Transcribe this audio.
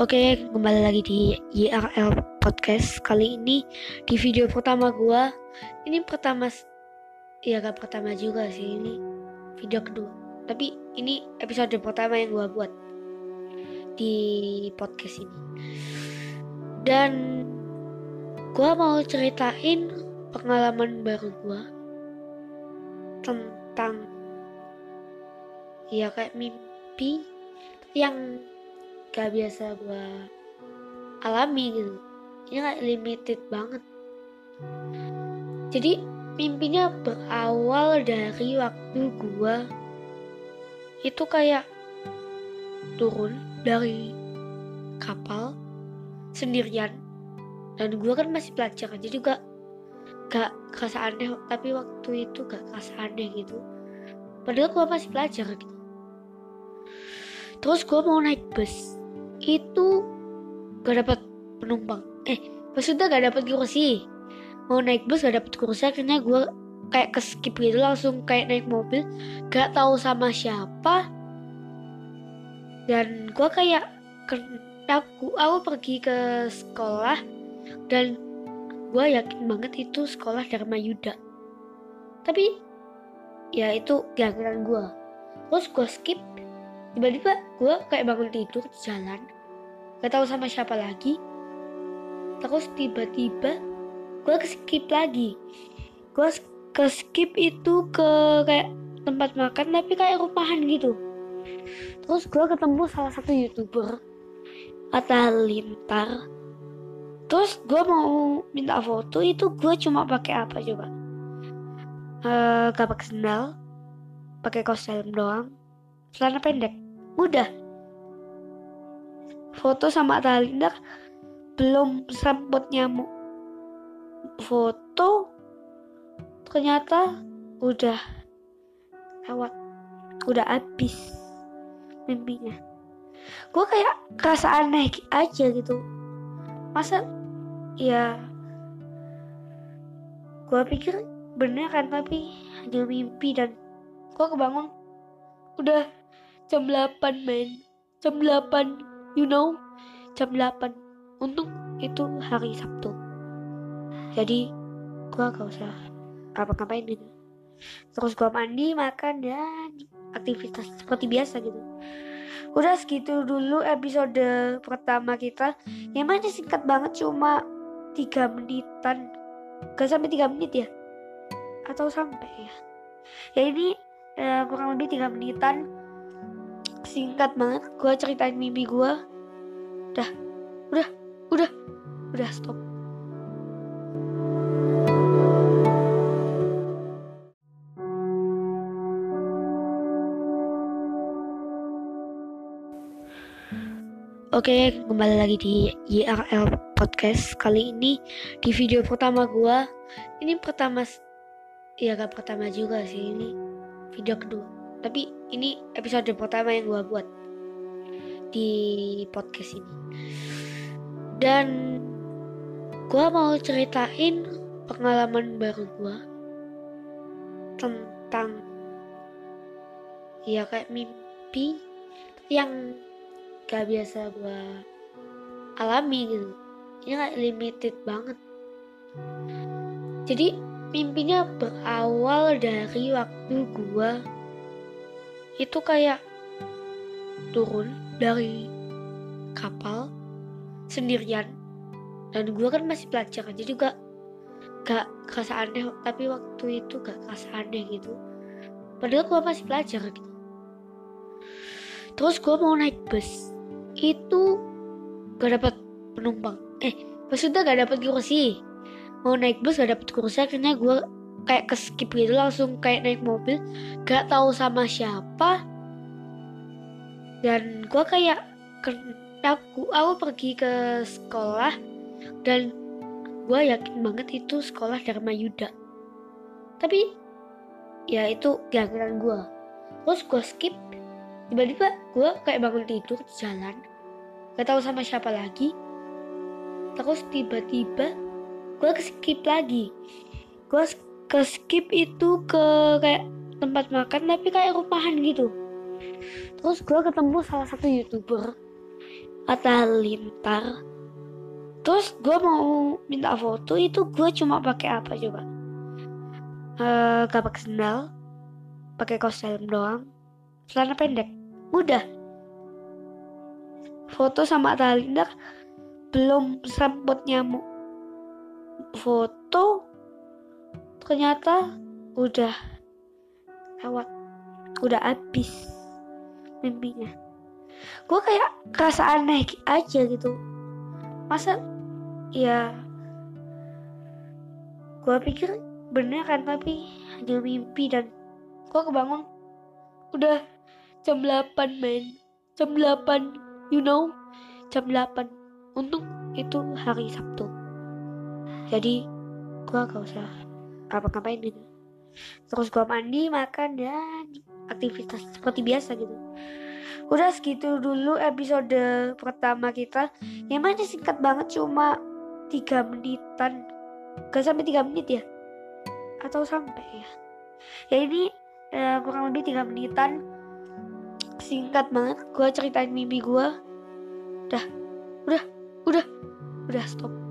Oke, kembali lagi di YRL Podcast. Kali ini di video pertama gua. Ini pertama ya gak pertama juga sih ini video kedua. Tapi ini episode pertama yang gua buat di podcast ini. Dan gua mau ceritain pengalaman baru gua tentang ya kayak mimpi yang gak biasa gue alami gitu. Ini kayak limited banget. Jadi mimpinya berawal dari waktu gue itu kayak turun dari kapal sendirian. Dan gue kan masih pelajar jadi juga gak kerasa aneh. Tapi waktu itu gak kerasa aneh gitu. Padahal gue masih pelajar gitu. Terus gue mau naik bus itu gak dapat penumpang. Eh maksudnya gak dapat kursi. Mau naik bus gak dapat kursi akhirnya gue kayak ke skip gitu langsung kayak naik mobil gak tahu sama siapa. Dan gue kayak aku aku pergi ke sekolah dan gue yakin banget itu sekolah Dharma Yuda. Tapi ya itu keyakinan gue terus gue skip tiba-tiba gue kayak bangun tidur di jalan gak tahu sama siapa lagi. Terus tiba-tiba gue ke skip lagi. Gue ke skip itu ke kayak tempat makan tapi kayak rumahan gitu. Terus gue ketemu salah satu youtuber Atta Lintar. Terus gue mau minta foto itu gue cuma pakai apa coba? Uh, gak pakai sendal pakai kaos dalam doang. Celana pendek. Udah foto sama Talinda belum sempet nyamuk. Foto ternyata udah lewat udah habis mimpinya. Gue kayak kerasa aneh aja gitu. Masa ya gue pikir bener kan tapi hanya mimpi dan gue kebangun udah jam 8 men. Jam 8 you know jam 8 untuk itu hari Sabtu. Jadi gua gak usah apa-ngapain gitu. Terus gua mandi makan dan aktivitas seperti biasa gitu. Udah segitu dulu episode pertama kita. Yang mana singkat banget cuma tiga menitan. Gak sampai tiga menit ya? Atau sampai ya? Ya ini eh, kurang lebih tiga menitan singkat banget gue ceritain mimpi gue udah udah udah udah stop. Oke, kembali lagi di YRL Podcast. Kali ini di video pertama gue, ini pertama, ya gak pertama juga sih, ini video kedua tapi ini episode pertama yang gue buat di podcast ini. Dan gue mau ceritain pengalaman baru gue tentang ya kayak mimpi yang gak biasa gue alami gitu. Ini kayak limited banget. Jadi mimpinya berawal dari waktu gue itu kayak turun dari kapal sendirian. Dan gue kan masih pelajar jadi juga gak kerasa aneh tapi waktu itu gak kerasa aneh gitu. Padahal gue masih pelajar gitu. Terus gue mau naik bus. Itu gak dapat penumpang. Eh maksudnya gak dapat kursi. Mau naik bus gak dapat kursi akhirnya gue kayak ke skip gitu langsung kayak naik mobil gak tahu sama siapa. Dan gue kayak aku aku pergi ke sekolah dan gue yakin banget itu sekolah Dharma Yuda. Tapi ya itu keyakinan gue terus gue skip tiba-tiba gue kayak bangun tidur jalan gak tahu sama siapa lagi. Terus tiba-tiba gue skip lagi. Gue ke skip itu ke kayak tempat makan tapi kayak rumahan gitu. Terus gue ketemu salah satu youtuber Atta Lintar. Terus gue mau minta foto itu gue cuma pakai apa coba? Uh, gak pakai sendal pakai kaos dalam doang celana pendek. Udah. Foto sama Atta Lintar belum sempet nyamuk. Foto ternyata udah lewat udah habis mimpinya. Gue kayak kerasa aneh aja gitu. Masa ya gue pikir bener kan tapi hanya mimpi dan gue kebangun udah jam 8 men. Jam 8 you know? Jam 8 untung itu hari Sabtu. Jadi gue gak usah apa-ngapain gitu. Terus gue mandi makan dan aktivitas seperti biasa gitu. Udah segitu dulu episode pertama kita. Yang mana singkat banget cuma tiga menitan. Gak sampai tiga menit ya? Atau sampai ya? Ya ini uh, kurang lebih tiga menitan. Singkat banget gue ceritain mimpi gue udah udah udah udah stop